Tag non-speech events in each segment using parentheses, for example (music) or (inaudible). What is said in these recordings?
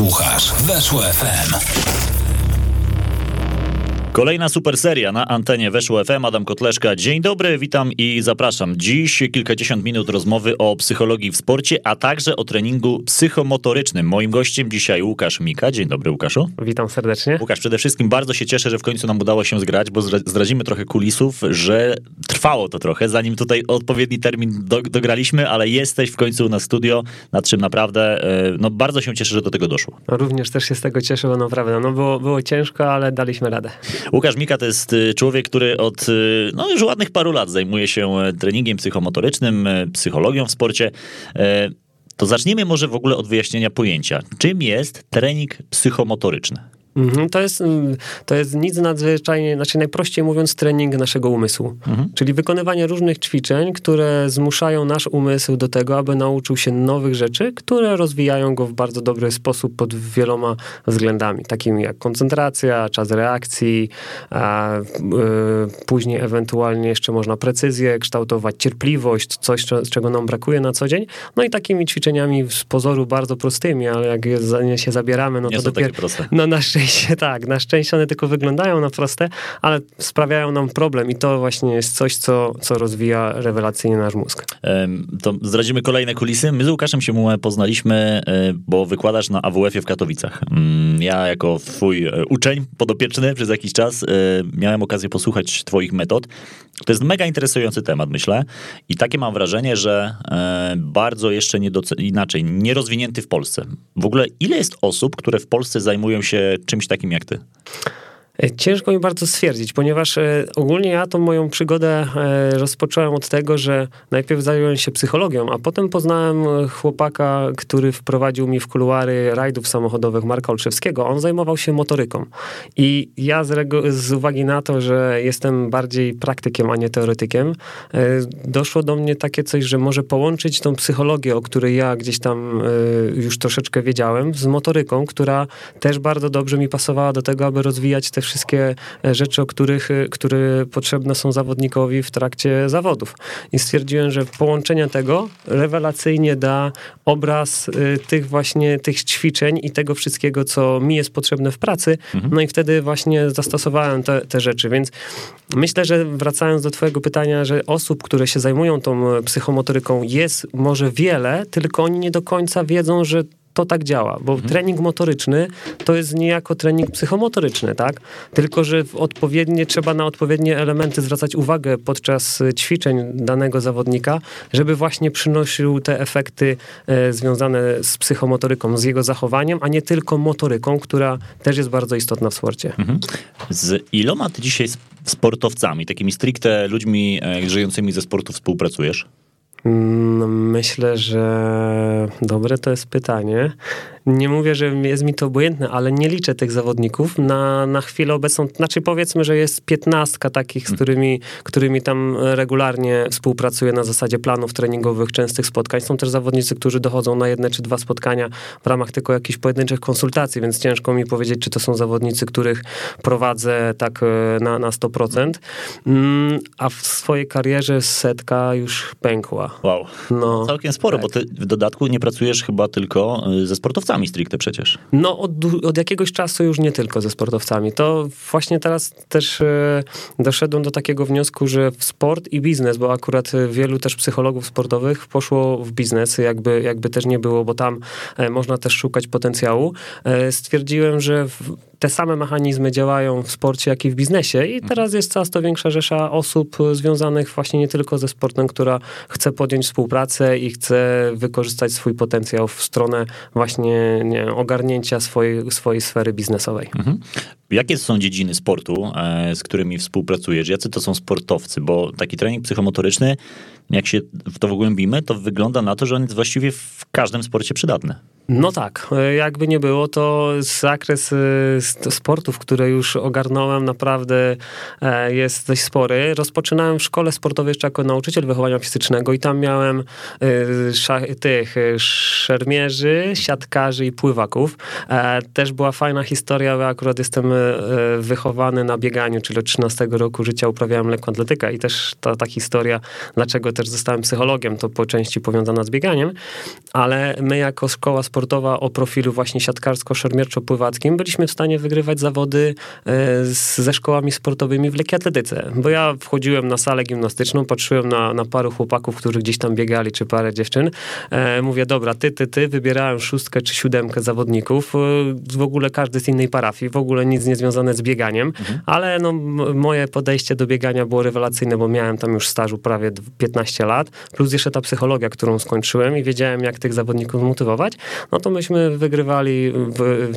Słuchasz Weszło FM. Kolejna super seria na antenie Weszło FM. Adam Kotleszka. Dzień dobry, witam i zapraszam. Dziś kilkadziesiąt minut rozmowy o psychologii w sporcie, a także o treningu psychomotorycznym. Moim gościem dzisiaj Łukasz Mika. Dzień dobry, Łukaszu. Witam serdecznie. Łukasz, przede wszystkim bardzo się cieszę, że w końcu nam udało się zgrać, bo zdradzimy trochę kulisów, że trwało to trochę, zanim tutaj odpowiedni termin do, dograliśmy, ale jesteś w końcu na studio, nad czym naprawdę e, no, bardzo się cieszę, że do tego doszło. Również też się z tego cieszę, bo naprawdę no, było, było ciężko, ale daliśmy radę. Łukasz Mika to jest y, człowiek, który od y, no, już ładnych paru lat zajmuje się e, treningiem psychomotorycznym, e, psychologią w sporcie. E, to zacznijmy może w ogóle od wyjaśnienia pojęcia. Czym jest trening psychomotoryczny? Mhm, to jest, mm, to jest nic nadzwyczajnie, znaczy najprościej mówiąc, trening naszego umysłu. Mhm. Czyli wykonywanie różnych ćwiczeń, które zmuszają nasz umysł do tego, aby nauczył się nowych rzeczy, które rozwijają go w bardzo dobry sposób pod wieloma względami, takimi jak koncentracja, czas reakcji, a y, później ewentualnie jeszcze można precyzję kształtować, cierpliwość, coś, czego nam brakuje na co dzień. No i takimi ćwiczeniami z pozoru bardzo prostymi, ale jak je, się zabieramy, no Nie to dopiero no nasze szczęście (laughs) tak, na szczęście one tylko wyglądają na proste, ale sprawiają nam problem i to właśnie jest coś, co, co rozwija rewelacyjnie nasz mózg. To zdradzimy kolejne kulisy. My z Łukaszem się znaliśmy, e, bo wykładasz na AWF-ie w Katowicach. Mm, ja jako twój e, uczeń podopieczny przez jakiś czas e, miałem okazję posłuchać twoich metod. To jest mega interesujący temat, myślę. I takie mam wrażenie, że bardzo jeszcze inaczej, nierozwinięty w Polsce. W ogóle ile jest osób, które w Polsce zajmują się czymś takim jak ty? E, ciężko mi bardzo stwierdzić, ponieważ e, ogólnie ja tą moją przygodę e, rozpocząłem od tego, że najpierw zająłem się psychologią, a potem poznałem chłopaka, który wprowadził mi w kuluary rajdów samochodowych Marka Olszewskiego. On zajmował się motoryką. I ja z, z uwagi na to, że jestem bardziej praktykiem, a nie teoretykiem, doszło do mnie takie coś, że może połączyć tą psychologię, o której ja gdzieś tam już troszeczkę wiedziałem, z motoryką, która też bardzo dobrze mi pasowała do tego, aby rozwijać te e, rzeczy, o których, e, które potrzebne są zawodnikowi w trakcie zawodów. I stwierdziłem, że połączenie tego rewelacyjnie da obraz e, tych właśnie tych ćwiczeń i tego wszystkiego, co mi jest potrzebne w pracy. Mhm. No i wtedy właśnie zastosowałem te, te rzeczy. Więc myślę, że wracając do twojego pytania, że osób, które się zajmują tą psychomotoryką jest może wiele, tylko oni nie do końca wiedzą, że to tak działa, bo mhm. trening motoryczny to jest niejako trening psychomotoryczny, tak? Tylko, że odpowiednie, trzeba na odpowiednie elementy zwracać uwagę podczas e, ćwiczeń danego zawodnika, żeby właśnie przynosił te efekty e, związane z psychomotoryką, z jego zachowaniem, a nie tylko motoryką, która też jest bardzo istotna w sporcie. Mhm. Z iloma ty dzisiaj sportowcami, takimi stricte ludźmi e, żyjącymi ze sportu współpracujesz? Mm, myślę, że dobre to jest pytanie. Nie mówię, że jest mi to obojętne, ale nie liczę tych zawodników. Na, na chwilę obecną, znaczy powiedzmy, że jest piętnastka takich, z hmm. którymi, którymi tam regularnie współpracuję na zasadzie planów treningowych, częstych spotkań. Są też zawodnicy, którzy dochodzą na jedne czy dwa spotkania w ramach tylko jakichś pojedynczych konsultacji, więc ciężko mi powiedzieć, czy to są zawodnicy, których prowadzę tak e, na, na 100%. Mm, a w swojej karierze setka już pękła. Wow. No, Całkiem sporo, tak. bo ty w dodatku nie pracujesz chyba tylko e, ze sportowcami sportowcami stricte przecież. No, od, od, jakiegoś czasu już nie tylko ze sportowcami. To właśnie teraz też e, doszedłem do takiego wniosku, że sport i biznes, bo akurat wielu też psychologów sportowych poszło w biznes, jakby, jakby też nie było, bo tam e, można też szukać potencjału. E, stwierdziłem, że w, te same mechanizmy działają w sporcie, jak i w biznesie i teraz jest coraz to większa rzesza osób związanych właśnie nie tylko ze sportem, która chce podjąć współpracę i chce wykorzystać swój potencjał w stronę właśnie nie, ogarnięcia swojej, swojej sfery biznesowej. Mhm. Jakie są dziedziny sportu, e, z którymi współpracujesz? Jacy to są sportowcy? Bo taki trening psychomotoryczny, jak się w to wgłębimy, to wygląda na to, że on jest właściwie w każdym sporcie przydatny. No tak, e, jakby nie było, to zakres e, sportów, które już ogarnąłem, naprawdę e, jest dość spory. Rozpoczynałem w szkole sportowej jeszcze jako nauczyciel wychowania fizycznego i tam miałem tych szermierzy, siatkarzy i pływaków. Też była fajna historia, bo akurat jestem wychowany na bieganiu, czyli od 13 roku życia uprawiałem lekką atletykę i też ta, ta historia, dlaczego też zostałem psychologiem, to po części powiązana z bieganiem, ale my jako szkoła sportowa o profilu właśnie siatkarsko-szermierczo-pływackim, byliśmy w stanie wygrywać zawody e, z, ze szkołami sportowymi w lekkiej atletyce. Bo ja wchodziłem na salę gimnastyczną, patrzyłem na, na paru chłopaków, którzy gdzieś tam biegali, czy parę dziewczyn. E, mówię, dobra, ty, ty, ty, wybierałem szóstkę czy siódemkę zawodników, e, w ogóle każdy z innej parafii, w ogóle nic nie związane z bieganiem, mhm. ale no, moje podejście do biegania było rewelacyjne, bo miałem tam już stażu prawie 15 lat, plus jeszcze ta psychologia, którą skończyłem i wiedziałem, jak tych zawodników motywować, no to myśmy wygrywali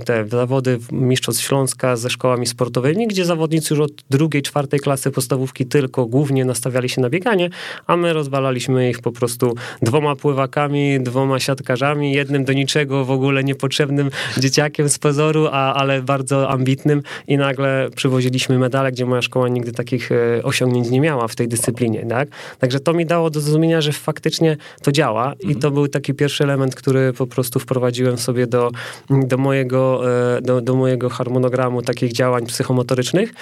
te zawody Mistrzostw Śląska ze szkołami sportowymi, gdzie zawodnicy już od drugiej, czwartej klasy podstawówki tylko głównie nastawiali się na bieganie, a my rozwalaliśmy ich po prostu dwoma pływakami, dwoma siatkarzami, jednym do niczego w ogóle niepotrzebnym dzieciakiem z pozoru, a, ale bardzo ambitnym i nagle przywoziliśmy medale, gdzie moja szkoła nigdy takich e, osiągnięć nie miała w tej dyscyplinie, tak? Także to mi dało do zrozumienia, że faktycznie to działa i to był taki pierwszy element, który po prostu wprowadziłem sobie do, do, mojego, e, do, do mojego harmonogramu takich działań psychomotorycznych.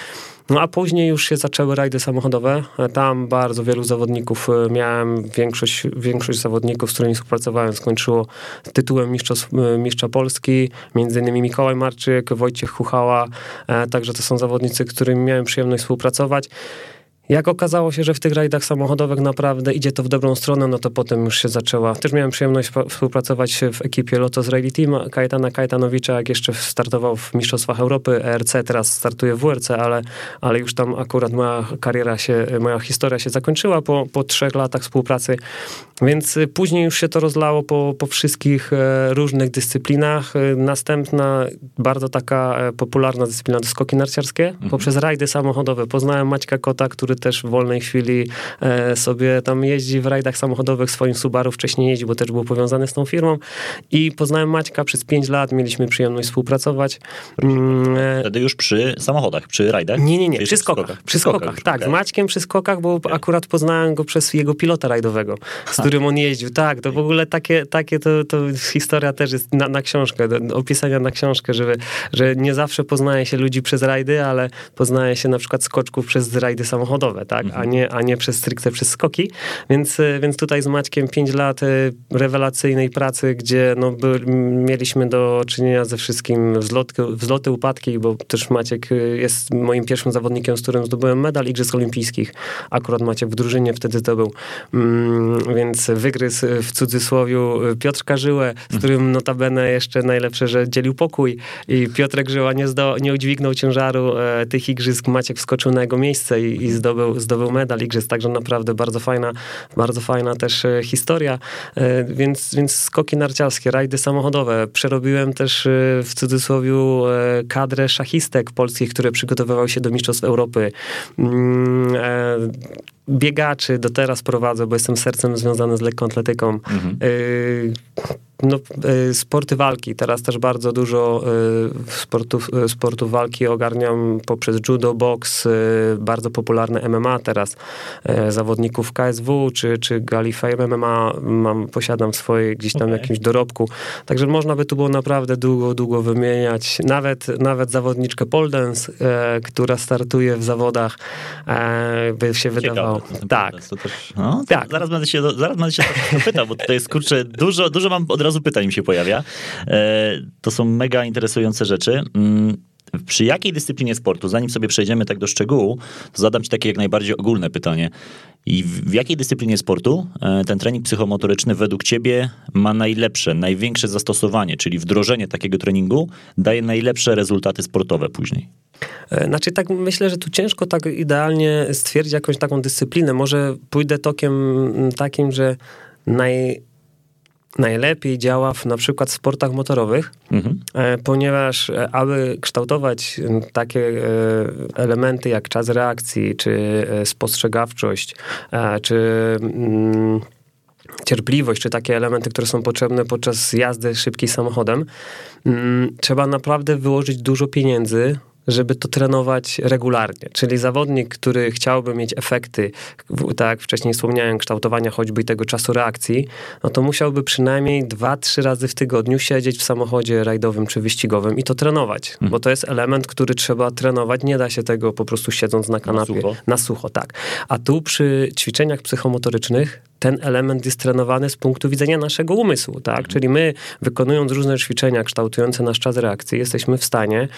No a później już się zaczęły rajdy samochodowe. Tam bardzo wielu zawodników e, miałem. Większość, większość zawodników, z którymi współpracowałem, skończyło tytułem e, mistrza Polski. Między innymi Mikołaj Marczyk, Wojciech Chuchała. Także to są zawodnicy, z którymi miałem przyjemność współpracować. Jak okazało się, że w tych rajdach samochodowych naprawdę idzie to w dobrą stronę, no to potem już się zaczęła. Też miałem przyjemność współpracować w ekipie Lotos Rally Team Kajetana Kajetanowicza, jak jeszcze startował w Mistrzostwach Europy ERC, teraz startuje w WRC, ale, ale już tam akurat moja kariera się, moja historia się zakończyła po, po trzech latach współpracy, więc później już się to rozlało po, po wszystkich e, różnych dyscyplinach. E, następna bardzo taka e, popularna dyscyplina to skoki narciarskie. Mhm. Poprzez rajdy samochodowe poznałem Maćka Kota, który też w wolnej chwili e, sobie tam jeździ w rajdach samochodowych, swoim Subaru wcześniej jeździ, bo też był powiązany z tą firmą i poznałem Maćka przez 5 lat, mieliśmy przyjemność współpracować. Mm, e, Wtedy już przy samochodach, przy rajdach? Nie, nie, nie, przy skokach. skokach. Przy skokach, skokach tak, okay. z Maćkiem przy skokach, bo okay. akurat poznałem go przez jego pilota rajdowego, z którym on jeździł. Tak, to w ogóle takie, takie to, to historia też jest na, na książkę, opisania na książkę, żeby, że nie zawsze poznaje się ludzi przez rajdy, ale poznaje się na przykład skoczków przez rajdy samochodowe tak? Mhm. A, nie, a nie przez stricte przez skoki. Więc, e, więc tutaj z Maćkiem 5 lat e, rewelacyjnej pracy, gdzie no, by, mieliśmy do czynienia ze wszystkim wzlotki, wzloty, upadki, bo też Maciek e, jest moim pierwszym zawodnikiem, z którym zdobyłem medal Igrzysk Olimpijskich. Akurat Maciek w drużynie wtedy to był. Mm, więc wygryzł w cudzysłowiu Piotrka Żyłę, z którym notabene jeszcze najlepsze, że dzielił pokój i Piotrek Żyła nie, zdo, nie udźwignął ciężaru e, tych igrzysk. Maciek wskoczył na jego miejsce i, i zdobył zdobył, zdobył medal. Igrzysk, także naprawdę bardzo fajna, bardzo fajna też e, historia, e, więc, więc skoki narciarskie, rajdy samochodowe. Przerobiłem też e, w cudzysłowie kadrę szachistek polskich, które przygotowywały się do Mistrzostw Europy. Mm, biegaczy do teraz prowadzę, bo jestem sercem związany z lekką atletyką. Mhm no, e, sporty walki. Teraz też bardzo dużo e, sportów, sportów walki ogarniam poprzez judo, box, bardzo popularne MMA teraz. Zawodników KSW czy, czy Gali Fame MMA mam, posiadam w swojej gdzieś tam okay. jakimś dorobku. Także można by tu było naprawdę długo, długo wymieniać. Nawet, nawet zawodniczkę Poldens, która startuje w zawodach, by się wydawało. Tak. Też, no, tak. Zaraz będę się, zaraz będę się pytał, bo tutaj jest kurczę, dużo, dużo mam od razu razu pytań mi się pojawia. E, to są mega interesujące rzeczy. Mm, przy jakiej dyscyplinie sportu, zanim sobie przejdziemy tak do szczegółu, to zadam ci takie jak najbardziej ogólne pytanie. I w jakiej dyscyplinie sportu e, ten trening psychomotoryczny według ciebie ma najlepsze, największe zastosowanie, czyli wdrożenie takiego treningu daje najlepsze rezultaty sportowe później? E, znaczy tak myślę, że tu ciężko tak idealnie stwierdzić jakąś taką dyscyplinę. Może pójdę tokiem takim, że naj najlepiej działa w na przykład w sportach motorowych, mhm. E, ponieważ e, aby kształtować takie elementy jak czas reakcji, czy spostrzegawczość, czy mm, cierpliwość, czy takie elementy, które są potrzebne podczas jazdy szybkiej samochodem, mm, trzeba naprawdę wyłożyć dużo pieniędzy żeby to trenować regularnie. Czyli zawodnik, który chciałby mieć efekty, tak jak wcześniej wspomniałem, kształtowania choćby tego czasu reakcji, no to musiałby przynajmniej dwa, trzy razy w tygodniu siedzieć w samochodzie rajdowym czy wyścigowym i to trenować, hmm. bo to jest element, który trzeba trenować. Nie da się tego po prostu siedząc na kanapie. Na sucho, na sucho tak. A tu przy ćwiczeniach psychomotorycznych ten element jest trenowany z punktu widzenia naszego umysłu, tak? Czyli my, wykonując różne ćwiczenia kształtujące nasz czas reakcji, jesteśmy w stanie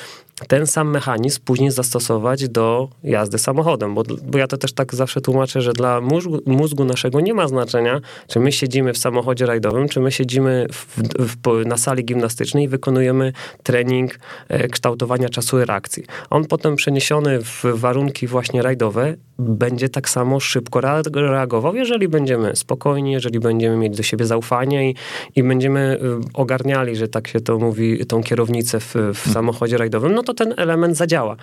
ten sam mechanizm później zastosować do jazdy samochodem, bo, bo ja to też tak zawsze tłumaczę, że dla mózgu, mózgu naszego nie ma znaczenia, czy my siedzimy w samochodzie rajdowym, czy my siedzimy w, w, na sali gimnastycznej i wykonujemy trening e, kształtowania czasu reakcji. On potem przeniesiony w warunki właśnie rajdowe będzie tak samo szybko reagował, jeżeli będziemy spokojni, jeżeli będziemy mieć do siebie zaufanie i, i będziemy y, ogarniali, że tak się to mówi, tą kierownicę w, w hmm. samochodzie rajdowym, no to ten element zadziała.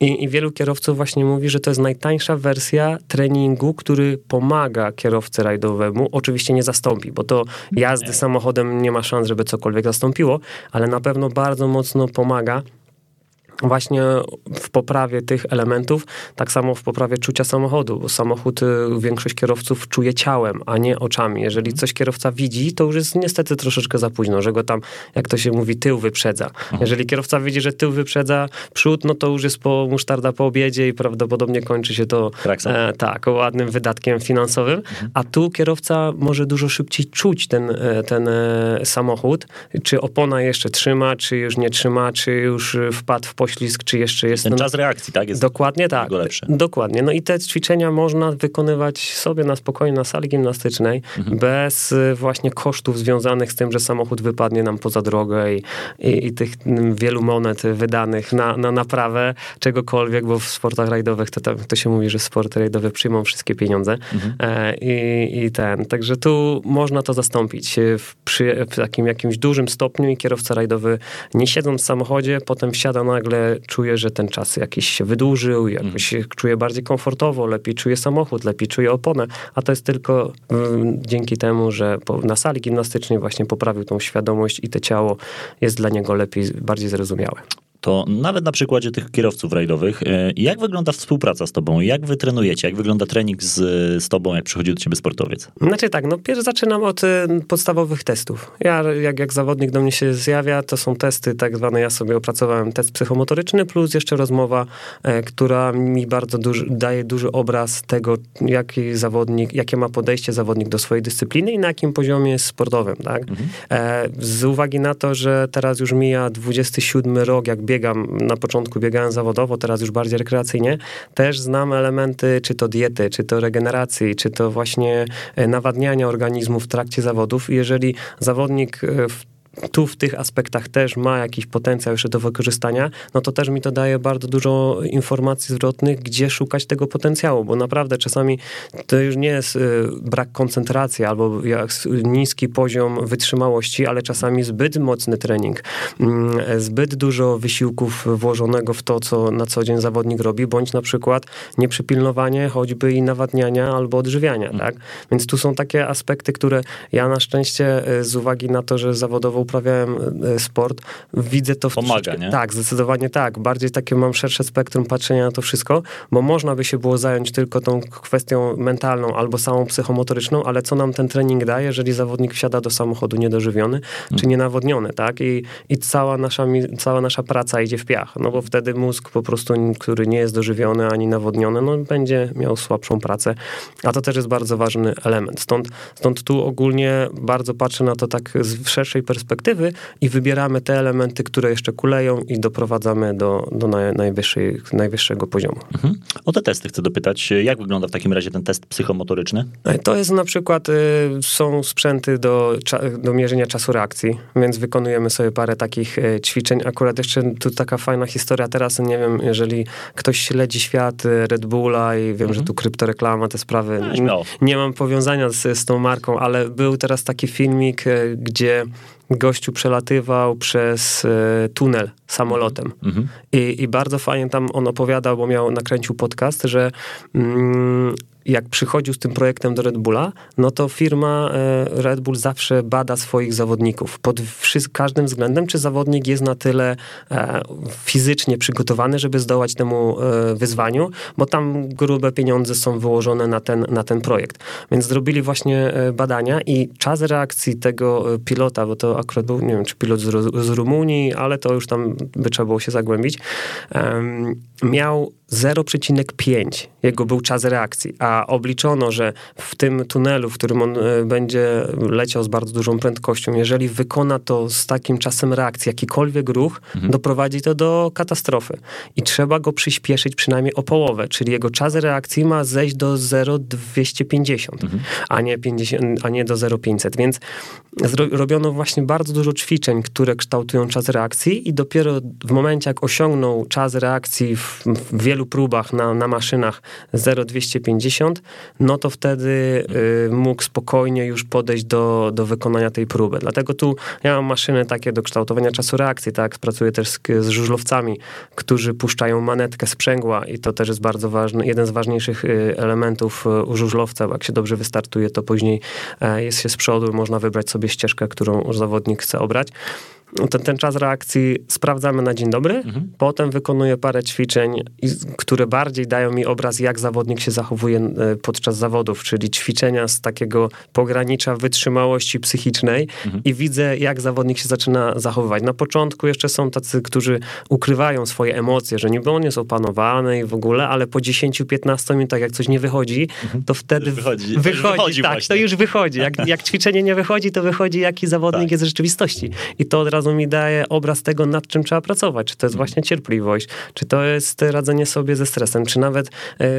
I, I, wielu kierowców właśnie mówi, że to jest najtańsza wersja treningu, który pomaga kierowcy rajdowemu. Oczywiście nie zastąpi, bo to jazdy samochodem nie ma szans, żeby cokolwiek zastąpiło, ale na pewno bardzo mocno pomaga właśnie w poprawie tych elementów, tak samo w poprawie czucia samochodu, bo samochód y, większość kierowców czuje ciałem, a nie oczami. Jeżeli coś kierowca widzi, to już jest niestety troszeczkę za późno, że go tam, jak to się mówi, tył wyprzedza. Mhm. Jeżeli kierowca widzi, że tył wyprzedza przód, no to już jest po musztarda po obiedzie i prawdopodobnie kończy się to e, tak, ładnym wydatkiem finansowym, mhm. a tu kierowca może dużo szybciej czuć ten, e, ten e, samochód, czy opona jeszcze trzyma, czy już nie trzyma, czy już wpadł w pośrodku poślizg, czy jeszcze jest... Ten czas reakcji, tak? Jest dokładnie tak. Lepszy. Dokładnie. No i te ćwiczenia można wykonywać sobie na spokojnie na sali gimnastycznej, mhm. bez y, właśnie kosztów związanych z tym, że samochód wypadnie nam poza drogę i, i, i tych wielu monet wydanych na, na naprawę czegokolwiek, bo w sportach rajdowych to, to się mówi, że sporty rajdowe przyjmą wszystkie pieniądze mhm. e, i, i ten. Także tu można to zastąpić w, przy, w takim jakimś dużym stopniu i kierowca rajdowy nie siedząc w samochodzie, potem wsiada nagle czuje, że ten czas jakiś się wydłużył, jakoś się czuje bardziej komfortowo, lepiej czuje samochód, lepiej czuje oponę, a to jest tylko mm, dzięki temu, że po, na sali gimnastycznej właśnie poprawił tą świadomość i to ciało jest dla niego lepiej, bardziej zrozumiałe to nawet na przykładzie tych kierowców rajdowych, e, jak wygląda współpraca z tobą? Jak wy trenujecie? Jak wygląda trening z, z tobą, jak przychodzi do ciebie sportowiec? Znaczy tak, no pierwszy zaczynam od y, podstawowych testów. Ja, jak, jak zawodnik do mnie się zjawia, to są testy tak zwane, ja sobie opracowałem test psychomotoryczny, plus jeszcze rozmowa, e, która mi bardzo duży, daje duży obraz tego, jaki zawodnik, jakie ma podejście zawodnik do swojej dyscypliny i na jakim poziomie jest sportowym, tak? Mhm. E, z uwagi na to, że teraz już mija 27 rok, jak biegam, na początku biegałem zawodowo, teraz już bardziej rekreacyjnie, też znam elementy, czy to diety, czy to regeneracji, czy to właśnie e, nawadniania organizmu w trakcie zawodów. Jeżeli zawodnik e, w tu w tych aspektach też ma jakiś potencjał jeszcze do wykorzystania, no to też mi to daje bardzo dużo informacji zwrotnych, gdzie szukać tego potencjału, bo naprawdę czasami to już nie jest y, brak koncentracji albo niski poziom wytrzymałości, ale czasami zbyt mocny trening, mm, zbyt dużo wysiłków włożonego w to, co na co dzień zawodnik robi, bądź na przykład nieprzypilnowanie choćby i nawadniania albo odżywiania, tak? Więc tu są takie aspekty, które ja na szczęście y, z uwagi na to, że zawodowo uprawiałem e, sport, widzę to w Pomaga, nie? Tak, zdecydowanie tak. Bardziej takie mam szersze spektrum patrzenia na to wszystko, bo można by się było zająć tylko tą kwestią mentalną albo samą psychomotoryczną, ale co nam ten trening daje, jeżeli zawodnik wsiada do samochodu niedożywiony hmm. czy nienawodniony, tak? I, i cała, nasza, cała nasza praca idzie w piach, no bo wtedy mózg po prostu, który nie jest dożywiony ani nawodniony, no będzie miał słabszą pracę, a to też jest bardzo ważny element. Stąd, stąd tu ogólnie bardzo patrzę na to tak z szerszej perspektywy, perspektywy i wybieramy te elementy, które jeszcze kuleją i doprowadzamy do, do najwyższego poziomu. Mhm. O te testy chcę dopytać. Jak wygląda w takim razie ten test psychomotoryczny? E, to jest na przykład, y, są sprzęty do, do mierzenia czasu reakcji, więc wykonujemy sobie parę takich y, ćwiczeń. Akurat jeszcze tu taka fajna historia teraz, nie wiem, jeżeli ktoś śledzi świat y, Red Bulla i wiem, mhm. że tu kryptoreklama, te sprawy, no, nie mam powiązania z, z tą marką, ale był teraz taki filmik, gdzie gościu przelatywał przez e, tunel samolotem. Mhm. I, I, bardzo fajnie tam on opowiadał, bo miał, nakręcił podcast, że mm, jak przychodził z tym projektem do Red Bulla, no to firma e, Red Bull zawsze bada swoich zawodników pod każdym względem, czy zawodnik jest na tyle e, fizycznie przygotowany, żeby zdołać temu e, wyzwaniu, bo tam grube pieniądze są wyłożone na ten, na ten projekt. Więc zrobili właśnie badania i czas reakcji tego pilota, bo to akurat był, nie wiem, czy pilot z, z Rumunii, ale to już tam by trzeba było się zagłębić, miał 0,5 jego był czas reakcji, a obliczono, że w tym tunelu, w którym on e, będzie leciał z bardzo dużą prędkością, jeżeli wykona to z takim czasem reakcji, jakikolwiek ruch, mhm. doprowadzi to do katastrofy. I trzeba go przyspieszyć przynajmniej o połowę, czyli jego czas reakcji ma zejść do 0,250, mhm. a, nie 50, a nie do 0,500. Więc robiono właśnie bardzo dużo ćwiczeń, które kształtują czas reakcji i dopiero w momencie, jak osiągnął czas reakcji w, w wielu próbach na, na maszynach 0,250, no to wtedy y, mógł spokojnie już podejść do, do wykonania tej próby. Dlatego tu ja mam maszyny takie do kształtowania czasu reakcji, tak? Pracuję też z, z żużlowcami, którzy puszczają manetkę sprzęgła i to też jest bardzo ważny, jeden z ważniejszych y, elementów y, u żużlowca, bo jak się dobrze wystartuje, to później e, jest się z przodu, można wybrać sobie ścieżkę, którą zawodnik chce obrać ten, ten czas reakcji sprawdzamy na dzień dobry, mhm. potem wykonuję parę ćwiczeń, które bardziej dają mi obraz, jak zawodnik się zachowuje e, podczas zawodów, czyli ćwiczenia z takiego pogranicza wytrzymałości psychicznej mhm. i widzę, jak zawodnik się zaczyna zachowywać. Na początku jeszcze są tacy, którzy ukrywają swoje emocje, że niby on jest opanowany i w ogóle, ale po 10-15 minutach, jak coś nie wychodzi, mhm. to wtedy wychodzi. wychodzi, wychodzi tak, właśnie. to już wychodzi. Jak, jak ćwiczenie nie wychodzi, to wychodzi, jaki zawodnik tak. jest w rzeczywistości. I to od razu razu mi daje obraz tego, nad czym trzeba pracować. Czy to jest właśnie cierpliwość, czy to jest radzenie sobie ze stresem, czy nawet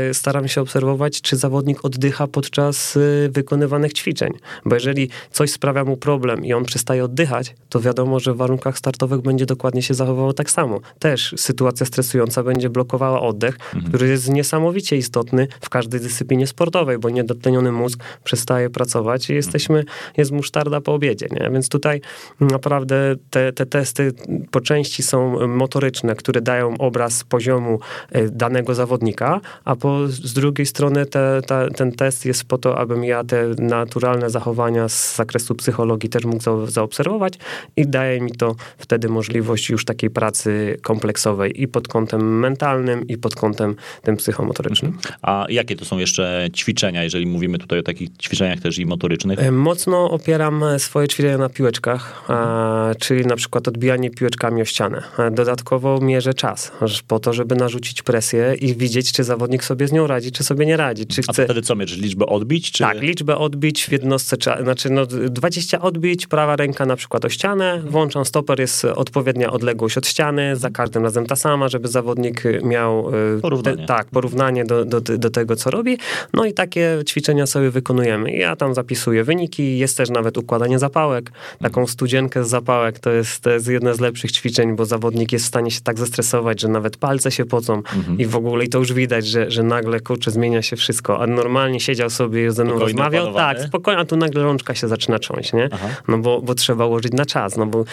y, staram się obserwować, czy zawodnik oddycha podczas y, wykonywanych ćwiczeń. Bo jeżeli coś sprawia mu problem i on przestaje oddychać, to wiadomo, że w warunkach startowych będzie dokładnie się zachowywał tak samo. Też sytuacja stresująca będzie blokowała oddech, mhm. który jest niesamowicie istotny w każdej dyscyplinie sportowej, bo niedotleniony mózg przestaje pracować i jesteśmy, jest musztarda po obiedzie, nie? Więc tutaj naprawdę te, te testy po części są motoryczne, które dają obraz poziomu e, danego zawodnika, a po, z drugiej strony te, te, ten test jest po to, abym ja te naturalne zachowania z zakresu psychologii też mógł za, zaobserwować i daje mi to wtedy możliwość już takiej pracy kompleksowej i pod kątem mentalnym, i pod kątem tym psychomotorycznym. Mhm. A jakie to są jeszcze ćwiczenia, jeżeli mówimy tutaj o takich ćwiczeniach też i motorycznych? E, mocno opieram swoje ćwiczenia na piłeczkach, a, czyli na przykład odbijanie piłeczkami o ścianę. Dodatkowo mierzę czas, po to, żeby narzucić presję i widzieć, czy zawodnik sobie z nią radzi, czy sobie nie radzi. Czy chce... A wtedy co mierzysz? Liczbę odbić? Czy... Tak, liczbę odbić w jednostce, znaczy no 20 odbić, prawa ręka na przykład o ścianę, włączam stoper, jest odpowiednia odległość od ściany, za każdym razem ta sama, żeby zawodnik miał e, porównanie, te, tak, porównanie do, do, do tego, co robi. No i takie ćwiczenia sobie wykonujemy. Ja tam zapisuję wyniki, jest też nawet układanie zapałek, taką studzienkę z zapałek, to jest, to jest jedno z lepszych ćwiczeń, bo zawodnik jest w stanie się tak zestresować, że nawet palce się pocą mhm. i w ogóle, i to już widać, że, że nagle, kurczę, zmienia się wszystko, a normalnie siedział sobie ze mną Spokojnie rozmawiał, opanowany. tak, spokojnie, a tu nagle rączka się zaczyna cząć, nie? Aha. No bo, bo trzeba ułożyć na czas, no bo,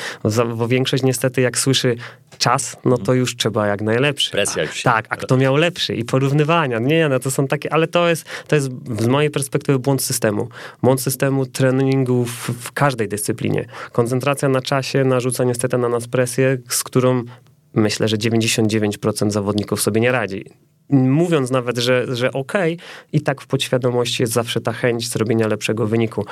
bo większość niestety jak słyszy czas, no to już trzeba jak najlepszy. Presja już się. Tak, a kto miał lepszy i porównywania, nie, no to są takie, ale to jest, to jest z mojej perspektywy błąd systemu. Błąd systemu treningu w, w każdej dyscyplinie. Koncentracja na czasie narzuca niestety na nas presję, z którą myślę, że 99% zawodników sobie nie radzi mówiąc nawet, że, że okej, okay, i tak w podświadomości jest zawsze ta chęć zrobienia lepszego wyniku.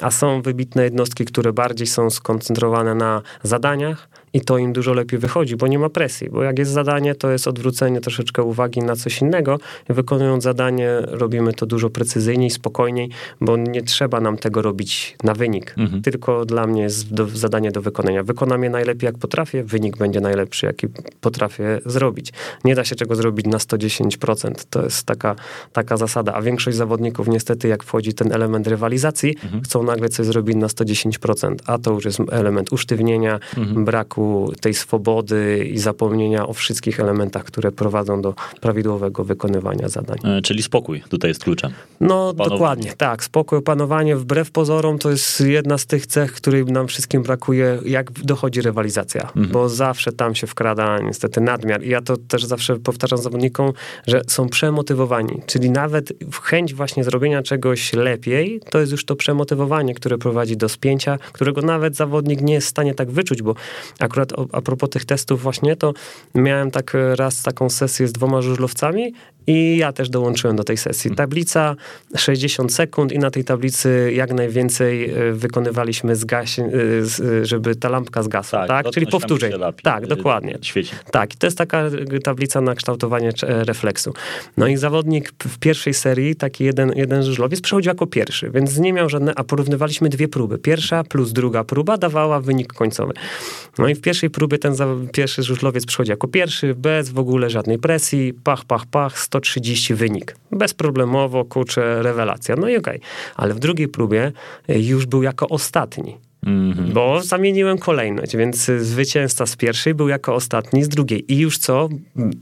A są wybitne jednostki, które bardziej są skoncentrowane na zadaniach, i to im dużo lepiej wychodzi, bo nie ma presji, bo jak jest zadanie, to jest odwrócenie troszeczkę uwagi na coś innego. Wykonując zadanie, robimy to dużo precyzyjniej, spokojniej, bo nie trzeba nam tego robić na wynik, mhm. tylko dla mnie jest do, zadanie do wykonania. Wykonam je najlepiej, jak potrafię, wynik będzie najlepszy, jaki potrafię zrobić. Nie da się czego zrobić na 110%, to jest taka, taka zasada, a większość zawodników niestety, jak wchodzi ten element rywalizacji, mhm. chcą nagle coś zrobić na 110%, a to już jest element usztywnienia, mhm. braku braku tej swobody i zapomnienia o wszystkich elementach, które prowadzą do prawidłowego wykonywania zadań. E, czyli spokój tutaj jest kluczem. No dokładnie, tak. Spokój, opanowanie wbrew pozorom to jest jedna z tych cech, której nam wszystkim brakuje, jak dochodzi rywalizacja, mhm. bo zawsze tam się wkrada niestety nadmiar. I ja to też zawsze powtarzam zawodnikom, że są przemotywowani, czyli nawet chęć właśnie zrobienia czegoś lepiej, to jest już to przemotywowanie, które prowadzi do spięcia, którego nawet zawodnik nie jest w stanie tak wyczuć, bo Akurat a propos tych testów właśnie, to miałem tak raz taką sesję z dwoma żużlowcami i ja też dołączyłem do tej sesji. Tablica 60 sekund i na tej tablicy jak najwięcej e, wykonywaliśmy zgaś, e, żeby ta lampka zgasła, tak? tak? Czyli powtórzej. Tak, dokładnie. Świeci. Tak, to jest taka tablica na kształtowanie refleksu. No i zawodnik w pierwszej serii, taki jeden, jeden żużlowiec przechodził jako pierwszy, więc nie miał żadne, a porównywaliśmy dwie próby. Pierwsza plus druga próba dawała wynik końcowy. No i w pierwszej próbie ten pierwszy żużlowiec przychodzi jako pierwszy, bez w ogóle żadnej presji, pach, pach, pach, 130 wynik. Bezproblemowo, kurczę, rewelacja. No i okej. Okay. Ale w drugiej próbie y, już był jako ostatni. Mm -hmm. Bo zamieniłem kolejność, więc zwycięzca z pierwszej był jako ostatni z drugiej. I już co?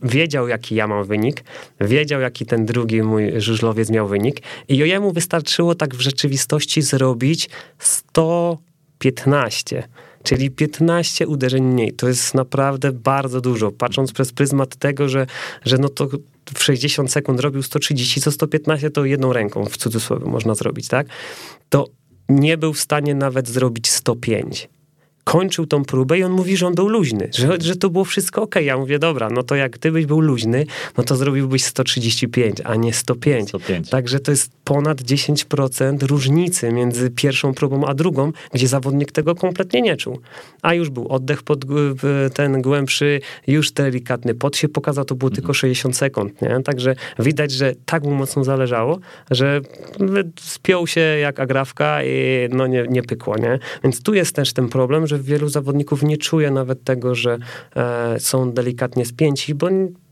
Wiedział, jaki ja mam wynik, wiedział, jaki ten drugi mój żużlowiec miał wynik. I jemu wystarczyło tak w rzeczywistości zrobić 115 czyli 15 uderzeń mniej. To jest naprawdę bardzo dużo, patrząc przez pryzmat tego, że, że no to w 60 sekund robił 130, co 115 to jedną ręką w cudzysłowie można zrobić, tak? To nie był w stanie nawet zrobić 105 kończył tą próbę i on mówi, że on był luźny, że, że to było wszystko ok. Ja mówię, dobra, no to jak ty byś był luźny, no to zrobiłbyś 135, a nie 105. 105. Także to jest ponad 10% różnicy między pierwszą próbą a drugą, gdzie zawodnik tego kompletnie nie czuł. A już był oddech pod ten głębszy, już delikatny pot się pokazał, to było mhm. tylko 60 sekund, nie? Także widać, że tak mu mocno zależało, że spiął się jak agrawka i no nie, nie pykło, nie? Więc tu jest też ten problem, że że wielu zawodników nie czuje nawet tego, że e, są delikatnie spięci, bo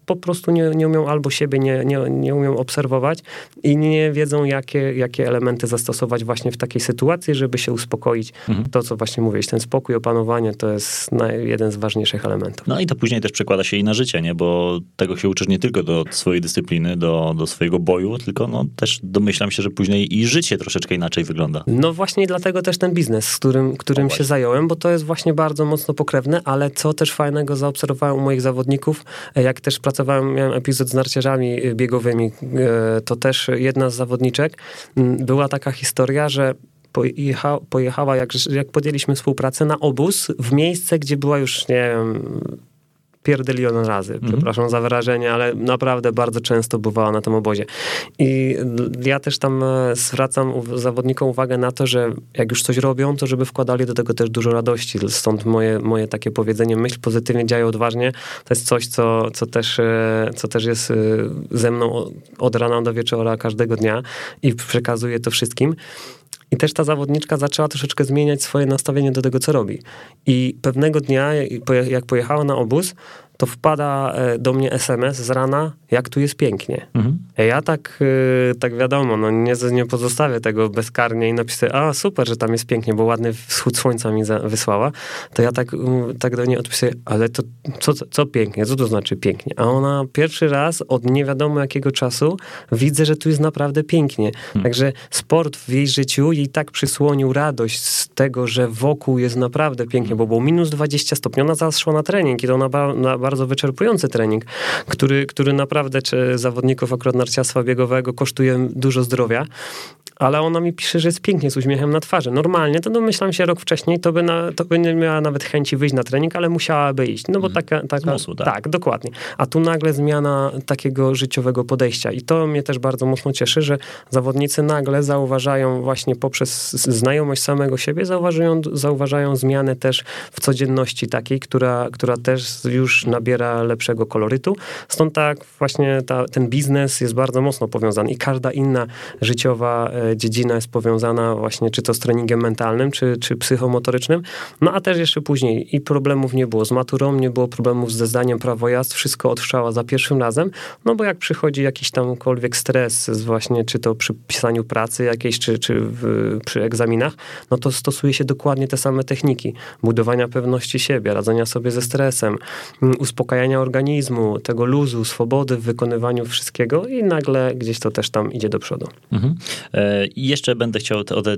po prostu nie, nie umią albo siebie nie, nie, nie umią obserwować i nie wiedzą, jakie, jakie elementy zastosować właśnie w takiej sytuacji, żeby się uspokoić. Mhm. To, co właśnie mówiłeś, ten spokój, opanowanie, to jest jeden z ważniejszych elementów. No i to później też przekłada się i na życie, nie? Bo tego się uczysz nie tylko do swojej dyscypliny, do, do swojego boju, tylko no też domyślam się, że później i życie troszeczkę inaczej wygląda. No właśnie dlatego też ten biznes, którym, którym się zająłem, bo to jest właśnie bardzo mocno pokrewne, ale co też fajnego zaobserwowałem u moich zawodników, jak też pracowałem pracowałem, miałem epizod z narciarzami biegowymi, y, to też jedna z zawodniczek, była taka historia, że pojecha, pojechała, jak, jak podjęliśmy współpracę, na obóz w miejsce, gdzie była już, nie wiem, pierdylion razy, mhm. przepraszam za wyrażenie, ale naprawdę bardzo często bywała na tym obozie. I ja też tam e, zwracam zawodnikom uwagę na to, że jak już coś robią, to żeby wkładali do tego też dużo radości. Stąd moje, moje takie powiedzenie, myśl pozytywnie, działaj odważnie, to jest coś, co, co, też, e, co też jest e, ze mną od rana do wieczora każdego dnia i przekazuję to wszystkim. I też ta zawodniczka zaczęła troszeczkę zmieniać swoje nastawienie do tego, co robi. I pewnego dnia, jak pojechała na obóz, to wpada e, do mnie SMS z rana, jak tu jest pięknie. Mhm. Ja tak, e, tak wiadomo, no nie, nie pozostawię tego bezkarnie i napiszę, a super, że tam jest pięknie, bo ładny wschód słońca mi wysłała. To ja tak, tak do niej odpisuję, ale to co, co, pięknie? Co to znaczy pięknie? A ona pierwszy raz od nie wiadomo jakiego czasu widzę, że tu jest naprawdę pięknie. Mhm. Także sport w jej życiu jej tak przysłonił radość z tego, że wokół jest naprawdę pięknie, bo było minus 20 stopni. Ona zaraz szła na trening i to na, na bardzo wyczerpujący trening, który, który naprawdę czy zawodników akurat narciarstwa biegowego kosztuje dużo zdrowia, ale ona mi pisze, że jest pięknie, z uśmiechem na twarzy. Normalnie, to domyślam się rok wcześniej, to by, na, to by nie miała nawet chęci wyjść na trening, ale musiałaby iść. No bo mhm. taka... taka Zmusł, tak. tak, dokładnie. A tu nagle zmiana takiego życiowego podejścia i to mnie też bardzo mocno cieszy, że zawodnicy nagle zauważają właśnie poprzez znajomość samego siebie, zauważają, zauważają zmianę też w codzienności takiej, która, która też już nabiera lepszego kolorytu. Stąd tak właśnie ta, ten biznes jest bardzo mocno powiązany i każda inna życiowa e, dziedzina jest powiązana właśnie czy to z treningiem mentalnym, czy, czy psychomotorycznym. No a też jeszcze później i problemów nie było z maturą, nie było problemów ze zdaniem prawo jazd, wszystko otrzała za pierwszym razem, no bo jak przychodzi jakiś tamkolwiek stres właśnie, czy to przy pisaniu pracy jakiejś, czy, czy w, przy egzaminach, no to stosuje się dokładnie te same techniki. Budowania pewności siebie, radzenia sobie ze stresem, uspokajania organizmu, tego luzu, swobody w wykonywaniu wszystkiego i nagle gdzieś to też tam idzie do przodu. Mhm. E, jeszcze będę chciał o te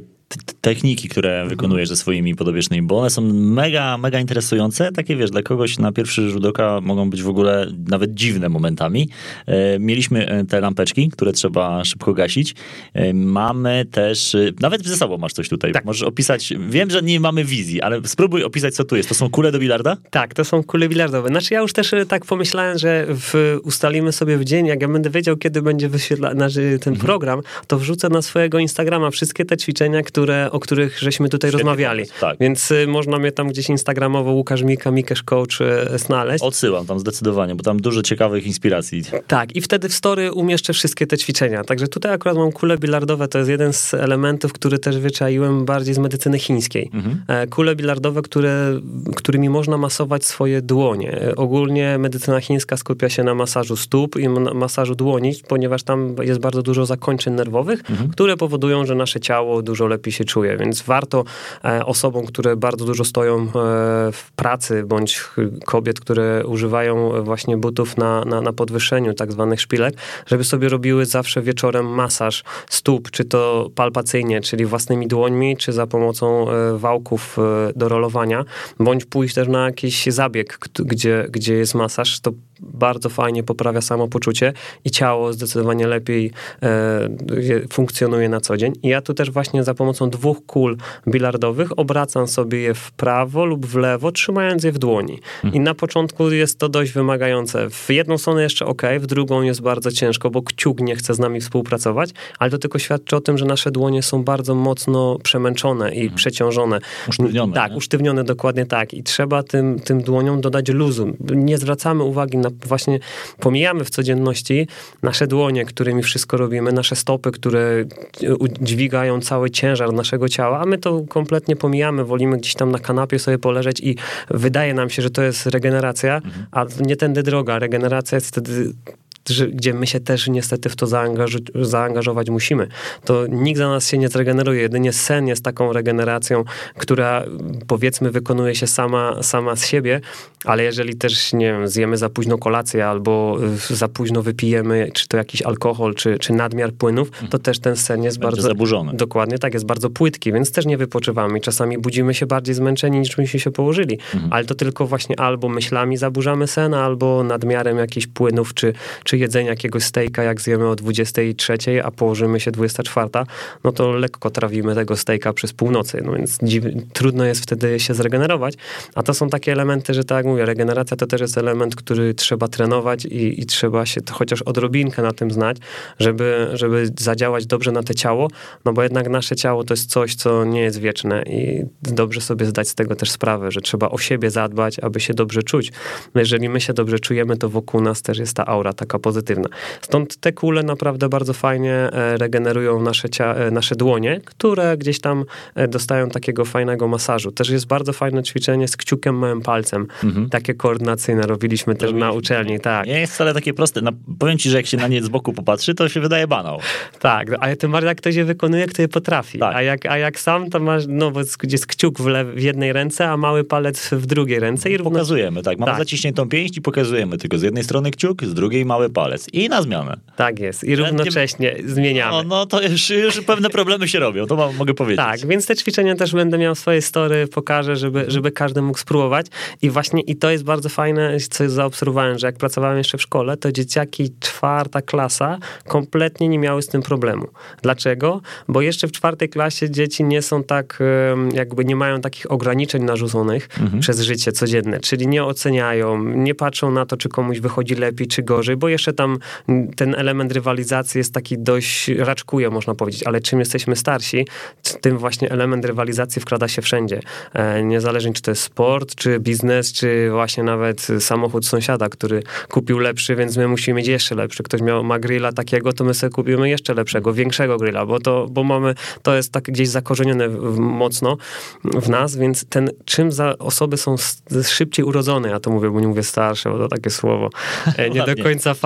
techniki, które wykonujesz ze swoimi podobiecznymi, bo one są mega, mega interesujące. Takie, wiesz, dla kogoś na pierwszy rzut oka mogą być w ogóle nawet dziwne momentami. E, mieliśmy e, te lampeczki, które trzeba szybko gasić. E, mamy też, nawet ze sobą masz coś tutaj. Tak. Możesz opisać, wiem, że nie mamy wizji, ale spróbuj opisać, co tu jest. To są kule do bilarda? Tak, to są kule bilardowe. Znaczy ja już też tak pomyślałem, że w, ustalimy sobie w dzień, jak ja będę wiedział, kiedy będzie wyświetlany ten mhm. program, to wrzucę na swojego Instagrama wszystkie te ćwiczenia, które o których żeśmy tutaj Świetnie rozmawiali. Tak. Więc y, można mnie tam gdzieś instagramowo Łukasz Mika, Mikesz Coach y, znaleźć. Odsyłam tam zdecydowanie, bo tam dużo ciekawych inspiracji. Tak, i wtedy w story umieszczę wszystkie te ćwiczenia. Także tutaj akurat mam kule bilardowe, to jest jeden z elementów, który też wyczaiłem bardziej z medycyny chińskiej. Mhm. E, kule bilardowe, które, którymi można masować swoje dłonie. E, ogólnie medycyna chińska skupia się na masażu stóp i masażu dłoni, ponieważ tam jest bardzo dużo zakończeń nerwowych, mhm. które powodują, że nasze ciało dużo lepiej się czuje. Więc warto e, osobom, które bardzo dużo stoją e, w pracy, bądź kobiet, które używają właśnie butów na, na, na podwyższeniu tak zwanych szpilek, żeby sobie robiły zawsze wieczorem masaż stóp, czy to palpacyjnie, czyli własnymi dłońmi, czy za pomocą e, wałków do rolowania, bądź pójść też na jakiś zabieg, gdzie, gdzie jest masaż, to bardzo fajnie poprawia samopoczucie i ciało zdecydowanie lepiej e, funkcjonuje na co dzień. I ja tu też właśnie za pomocą dwóch kul bilardowych obracam sobie je w prawo lub w lewo, trzymając je w dłoni. Hmm. I na początku jest to dość wymagające. W jedną stronę jeszcze ok, w drugą jest bardzo ciężko, bo kciuk nie chce z nami współpracować, ale to tylko świadczy o tym, że nasze dłonie są bardzo mocno przemęczone i hmm. przeciążone. Usztywnione. Tak, nie? usztywnione dokładnie tak. I trzeba tym, tym dłoniom dodać luzu. Nie zwracamy uwagi na właśnie pomijamy w codzienności nasze dłonie, którymi wszystko robimy, nasze stopy, które dźwigają cały ciężar naszego ciała, a my to kompletnie pomijamy, wolimy gdzieś tam na kanapie sobie poleżeć i wydaje nam się, że to jest regeneracja, mhm. a nie tędy droga. Regeneracja jest wtedy gdzie my się też niestety w to zaangażować musimy. To nikt za nas się nie zregeneruje, jedynie sen jest taką regeneracją, która powiedzmy wykonuje się sama, sama z siebie, ale jeżeli też, nie wiem, zjemy za późno kolację albo za późno wypijemy, czy to jakiś alkohol, czy, czy nadmiar płynów, to też ten sen jest Będzie bardzo... zaburzony. Dokładnie tak, jest bardzo płytki, więc też nie wypoczywamy. Czasami budzimy się bardziej zmęczeni, niż myśmy się położyli. Mhm. Ale to tylko właśnie albo myślami zaburzamy sen, albo nadmiarem jakichś płynów, czy, czy jedzenia jakiegoś stejka, jak zjemy o 23, a położymy się 24, no to lekko trawimy tego stejka przez północy, no więc dziw, trudno jest wtedy się zregenerować, a to są takie elementy, że tak jak mówię, regeneracja to też jest element, który trzeba trenować i, i trzeba się chociaż odrobinkę na tym znać, żeby, żeby zadziałać dobrze na te ciało, no bo jednak nasze ciało to jest coś, co nie jest wieczne i dobrze sobie zdać z tego też sprawę, że trzeba o siebie zadbać, aby się dobrze czuć. No jeżeli my się dobrze czujemy, to wokół nas też jest ta aura taka pozytywna. Stąd te kule naprawdę bardzo fajnie e, regenerują nasze, e, nasze dłonie, które gdzieś tam e, dostają takiego fajnego masażu. Też jest bardzo fajne ćwiczenie z kciukiem małym palcem. Mhm. Takie koordynacyjne robiliśmy też na uczelni, tak. Nie jest wcale takie proste. No, powiem ci, że jak się na nie z boku popatrzy, to się wydaje banał. Tak, ale tym bardziej jak ktoś je wykonuje, kto je potrafi. Tak. A, jak, a jak sam, to masz, no bo jest kciuk w, w jednej ręce, a mały palec w drugiej ręce. I równo... Pokazujemy, tak. Mamy tak. zaciśniętą pięść i pokazujemy tylko z jednej strony kciuk, z drugiej mały palec i na zmianę. Tak jest. I równocześnie zmieniamy. No, no to już, już pewne problemy się robią, to mogę powiedzieć. Tak, więc te ćwiczenia też będę miał swoje story, pokażę, żeby, żeby każdy mógł spróbować. I właśnie i to jest bardzo fajne, co zaobserwowałem, że jak pracowałem jeszcze w szkole, to dzieciaki czwarta klasa kompletnie nie miały z tym problemu. Dlaczego? Bo jeszcze w czwartej klasie dzieci nie są tak, jakby nie mają takich ograniczeń narzuconych mhm. przez życie codzienne, czyli nie oceniają, nie patrzą na to, czy komuś wychodzi lepiej, czy gorzej, bo jeszcze tam ten element rywalizacji jest taki dość, raczkuje można powiedzieć, ale czym jesteśmy starsi, tym właśnie element rywalizacji wkrada się wszędzie. E, niezależnie czy to jest sport, czy biznes, czy właśnie nawet samochód sąsiada, który kupił lepszy, więc my musimy mieć jeszcze lepszy. Ktoś miał, ma grilla takiego, to my sobie kupimy jeszcze lepszego, większego grilla, bo to, bo mamy, to jest tak gdzieś zakorzenione mocno w nas, więc ten, czym za osoby są szybciej urodzone, ja to mówię, bo nie mówię starsze, bo to takie słowo, e, nie do końca fajne.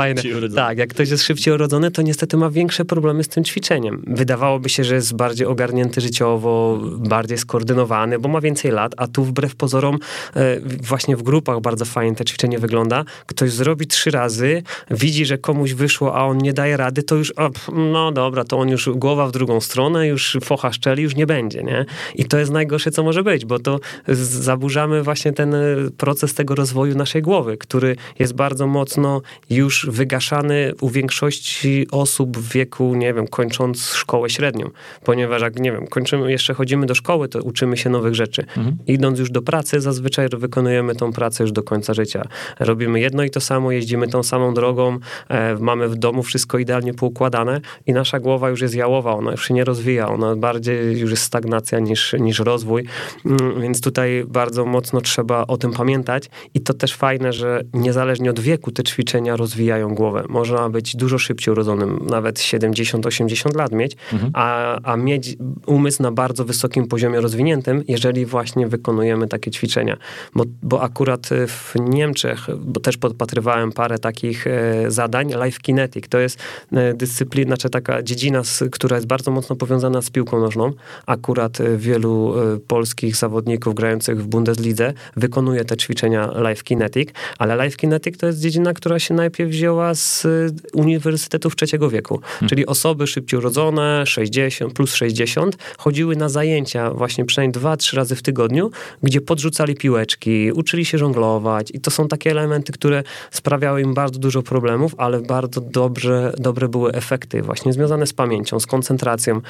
Tak, jak ktoś jest szybciej urodzony, to niestety ma większe problemy z tym ćwiczeniem. Wydawałoby się, że jest bardziej ogarnięty życiowo, bardziej skoordynowany, bo ma więcej lat, a tu wbrew pozorom e, właśnie w grupach bardzo fajnie to ćwiczenie wygląda. Ktoś zrobi trzy razy, widzi, że komuś wyszło, a on nie daje rady, to już, o, no dobra, to on już głowa w drugą stronę, już focha szczeli, już nie będzie, nie? I to jest najgorsze, co może być, bo to zaburzamy właśnie ten e, proces tego rozwoju naszej głowy, który jest bardzo mocno już wygaszany u większości osób w wieku, nie wiem, kończąc szkołę średnią, ponieważ jak, nie wiem, kończymy, jeszcze chodzimy do szkoły, to uczymy się nowych rzeczy. Mhm. Idąc już do pracy, zazwyczaj wykonujemy tą pracę już do końca życia. Robimy jedno i to samo, jeździmy tą samą drogą, e, mamy w domu wszystko idealnie poukładane i nasza głowa już jest jałowa, ona już się nie rozwija, ona bardziej już jest stagnacja niż, niż rozwój, mm, więc tutaj bardzo mocno trzeba o tym pamiętać i to też fajne, że niezależnie od wieku te ćwiczenia rozwijają głowę. Można być dużo szybciej urodzonym, nawet 70-80 lat mieć, mhm. a, a mieć umysł na bardzo wysokim poziomie rozwiniętym, jeżeli właśnie wykonujemy takie ćwiczenia. Bo, bo akurat w Niemczech, bo też podpatrywałem parę takich e, zadań, Life Kinetic, to jest e, dyscyplina, znaczy taka dziedzina, która jest bardzo mocno powiązana z piłką nożną. Akurat e, wielu polskich zawodników grających w Bundeslidze wykonuje te ćwiczenia Life Kinetic, ale Life Kinetic to jest dziedzina, która się najpierw wzięła z uniwersytetów trzeciego wieku, hmm. czyli osoby szybciej urodzone, 60, plus 60, chodziły na zajęcia właśnie przynajmniej dwa, trzy razy w tygodniu, gdzie podrzucali piłeczki, uczyli się żonglować i to są takie elementy, które sprawiały im bardzo dużo problemów, ale bardzo dobrze, dobre były efekty właśnie związane z pamięcią, z koncentracją.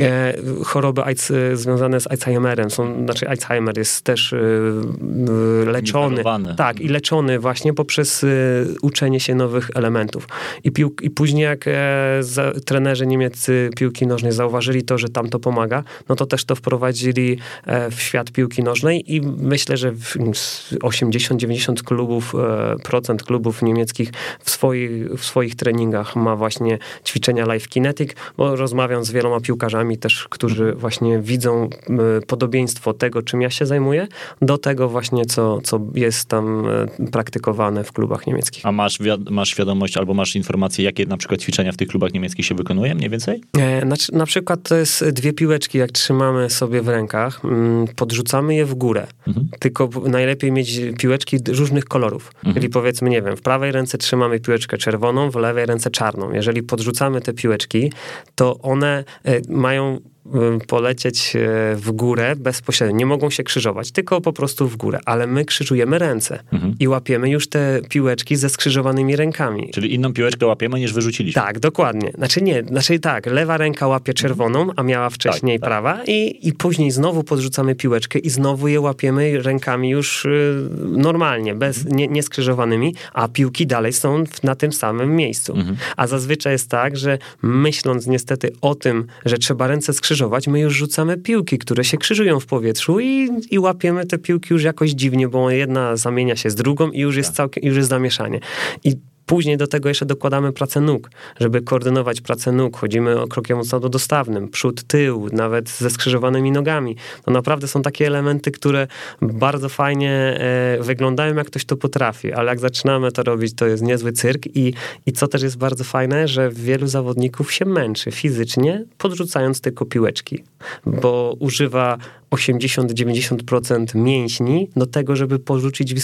E, choroby AIDS, e, związane z Alzheimerem, są, znaczy Alzheimer jest też e, leczony. Tak, i leczony właśnie poprzez uczenie się nowych elementów. I, pił, i później jak e, trenerzy niemieccy piłki nożnej zauważyli to, że tam to pomaga, no to też to wprowadzili e, w świat piłki nożnej i myślę, że 80-90 klubów, e, procent klubów niemieckich w swoich, w swoich treningach ma właśnie ćwiczenia Life Kinetic, bo rozmawiam z wieloma piłkarzami też, którzy właśnie widzą podobieństwo tego, czym ja się zajmuję, do tego właśnie, co, co jest tam e, praktykowane w klubach niemieckich. A masz, masz świadomość albo masz informację, jakie na przykład ćwiczenia w tych klubach niemieckich się wykonuje mniej więcej? Na, na przykład to jest dwie piłeczki, jak trzymamy sobie w rękach, mm, podrzucamy je w górę. Mhm. Tylko najlepiej mieć piłeczki różnych kolorów. Mhm. Czyli powiedzmy, nie wiem, w prawej ręce trzymamy piłeczkę czerwoną, w lewej ręce czarną. Jeżeli podrzucamy te piłeczki, to one e, mają polecieć e, w górę bezpośrednio. Nie mogą się krzyżować, tylko po prostu w górę. Ale my krzyżujemy ręce mhm. i łapiemy już te piłeczki ze skrzyżowanymi rękami. Czyli inną piłeczkę łapiemy niż wyrzuciliśmy. Tak, dokładnie. Znaczy nie, znaczy tak, lewa ręka łapie czerwoną, a miała wcześniej tak, tak. prawa i, i później znowu podrzucamy piłeczkę i znowu je łapiemy rękami już y, normalnie, bez, mhm. nie, nie skrzyżowanymi, a piłki dalej są na tym samym miejscu. Mhm. A zazwyczaj jest tak, że myśląc niestety o tym, że trzeba ręce skrzyżować, krzyżować, my już rzucamy piłki, które się krzyżują w powietrzu i, i łapiemy te piłki już jakoś dziwnie, bo jedna zamienia się z drugą i już jest tak. całkiem, już jest zamieszanie. I Później do tego jeszcze dokładamy pracę nóg, żeby koordynować pracę nóg. Chodzimy krokiem dostawnym, przód, tył, nawet ze skrzyżowanymi nogami. To naprawdę są takie elementy, które bardzo fajnie e, wyglądają, jak ktoś to potrafi, ale jak zaczynamy to robić, to jest niezły cyrk i, i co też jest bardzo fajne, że wielu zawodników się męczy fizycznie, podrzucając tylko piłeczki, bo używa 80-90% mięśni do tego, żeby porzucić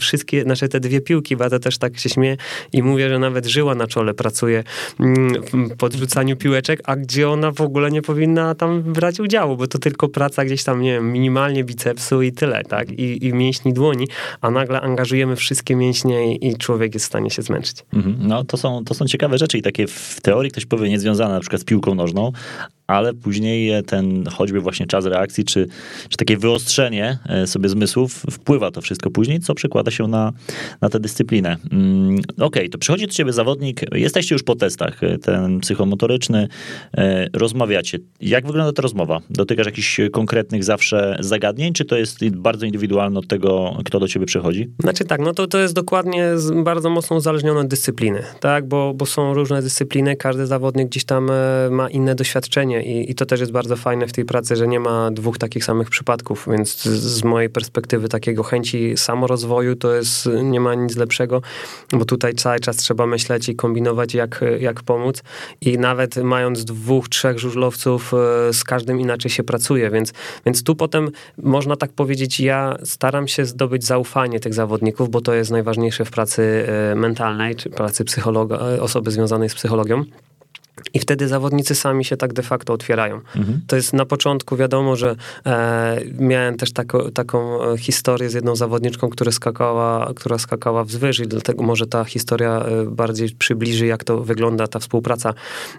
wszystkie, nasze te dwie piłki, ja też tak się śmieję i mówię, że nawet żyła na czole pracuje mm, w podrzucaniu piłeczek, a gdzie ona w ogóle nie powinna tam brać udziału, bo to tylko praca gdzieś tam, nie wiem, minimalnie bicepsu i tyle, tak, i, i mięśni dłoni, a nagle angażujemy wszystkie mięśnie i, człowiek jest w stanie się zmęczyć. Mhm. No to są, to są ciekawe rzeczy i takie w teorii ktoś powie niezwiązane na przykład z piłką nożną, ale później ten choćby właśnie czas reakcji, czy, czy takie wyostrzenie e, sobie zmysłów wpływa to wszystko później, co przekłada się na, na tę dyscyplinę. Mm, Okej, okay, to przychodzi do ciebie zawodnik, jesteście już po testach, e, ten psychomotoryczny, e, rozmawiacie. Jak wygląda ta rozmowa? Dotykasz jakichś konkretnych zawsze zagadnień, czy to jest bardzo indywidualne od tego, kto do ciebie przychodzi? Znaczy tak, no to, to jest dokładnie bardzo mocno uzależnione od dyscypliny, tak, bo, bo są różne dyscypliny, każdy zawodnik gdzieś tam ma inne doświadczenie I, I to też jest bardzo fajne w tej pracy, że nie ma dwóch takich samych przypadków, więc z, z mojej perspektywy takiego chęci samorozwoju to jest, nie ma nic lepszego, bo tutaj cały czas trzeba myśleć i kombinować, jak, jak pomóc. I nawet mając dwóch, trzech żużlowców, e, z każdym inaczej się pracuje, więc, więc tu potem można tak powiedzieć, ja staram się zdobyć zaufanie tych zawodników, bo to jest najważniejsze w pracy e, mentalnej, czy pracy psychologa, e, osoby związanej z psychologią. I wtedy zawodnicy sami się tak de facto otwierają. Mhm. To jest na początku wiadomo, że e, miałem też tako, taką e, historię z jedną zawodniczką, która skakała, która skakała wzwyż i dlatego może ta historia e, bardziej przybliży, jak to wygląda ta współpraca.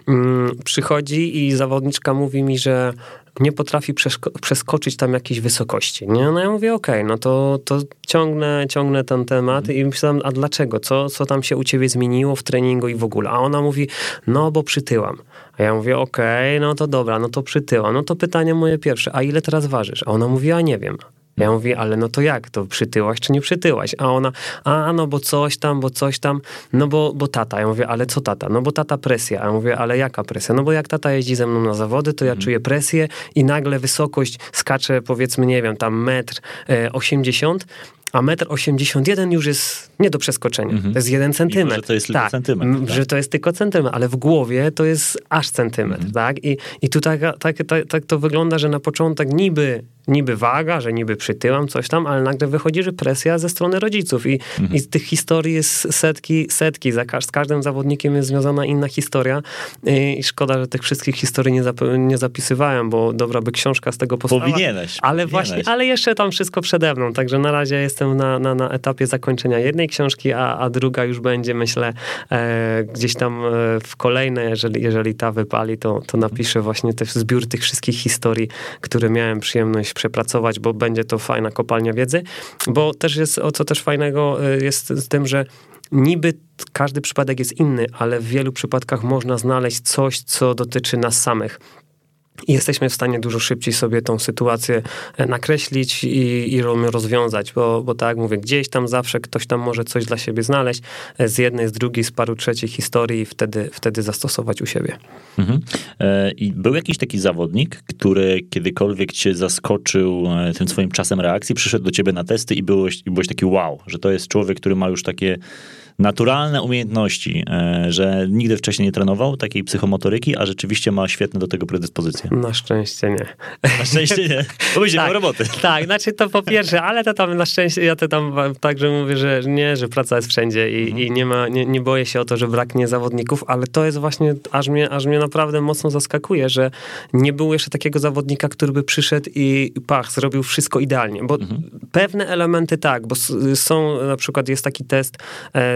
Mm, przychodzi i zawodniczka mówi mi, że nie potrafi przeskoczyć tam jakiejś wysokości. Nie? No ja mówię, okej, okay, no to, to ciągnę, ciągnę ten temat i myślałem, a dlaczego? Co, co tam się u ciebie zmieniło w treningu i w ogóle? A ona mówi, no bo przytyłam. A ja mówię, okej, okay, no to dobra, no to przytyłam. No to pytanie moje pierwsze, a ile teraz ważysz? A ona mówi, a nie wiem. Ja mówię, ale no to jak, to przytyłaś czy nie przytyłaś? A ona, a no bo coś tam, bo coś tam, no bo, bo tata. Ja mówię, ale co tata? No bo tata presja. A ja mówię, ale jaka presja? No bo jak tata jeździ ze mną na zawody, to ja mhm. czuję presję i nagle wysokość skacze powiedzmy, nie wiem, tam metr e, osiemdziesiąt a metr 81 już jest nie do przeskoczenia. Mm -hmm. To jest jeden centymetr. że to jest tylko tak, centymetr. Tak? Że to jest tylko centymetr, ale w głowie to jest aż centymetr, mm -hmm. tak? I, i tu tak, tak, tak, tak to wygląda, że na początek niby niby waga, że niby przytyłam coś tam, ale nagle wychodzi, że presja ze strony rodziców i, mhm. i tych historii jest setki, setki. Za, z każdym zawodnikiem jest związana inna historia i, szkoda, że tych wszystkich historii nie, zap, nie zapisywałem, bo dobra by książka z tego powstała. Powinieneś. Ale powinieneś. właśnie, ale jeszcze tam wszystko przede mną, także na razie jestem na, na, na etapie zakończenia jednej książki, a, a druga już będzie, myślę, e, gdzieś tam e, w kolejnej, jeżeli, jeżeli ta wypali, to, to napiszę właśnie też zbiór tych wszystkich historii, które miałem przyjemność przepracować, bo będzie to fajna kopalnia wiedzy, bo też jest, o co też fajnego y, jest z tym, że niby każdy przypadek jest inny, ale w wielu przypadkach można znaleźć coś, co dotyczy nas samych. I jesteśmy w stanie dużo szybciej sobie tą sytuację e, nakreślić i, i rozwiązać, bo, bo tak jak mówię, gdzieś tam zawsze ktoś tam może coś dla siebie znaleźć e, z jednej, z drugiej, z paru trzecich historii i wtedy, wtedy zastosować u siebie. Mhm. E, I był jakiś taki zawodnik, który kiedykolwiek cię zaskoczył tym swoim czasem reakcji, przyszedł do ciebie na testy i byłeś, i byłeś taki wow, że to jest człowiek, który ma już takie naturalne umiejętności, e, że nigdy wcześniej nie trenował takiej psychomotoryki, a rzeczywiście ma świetne do tego predyspozycje. Na szczęście nie. Na szczęście nie. Bo będzie tak, roboty. Tak, znaczy to po pierwsze, ale to tam na szczęście, ja to tam także mówię, że nie, że praca jest wszędzie i, mhm. i nie, ma, nie, nie boję się o to, że braknie zawodników, ale to jest właśnie, aż mnie, aż mnie naprawdę mocno zaskakuje, że nie było jeszcze takiego zawodnika, który by przyszedł i pach, zrobił wszystko idealnie, bo mhm. pewne elementy tak, bo są, na przykład jest taki test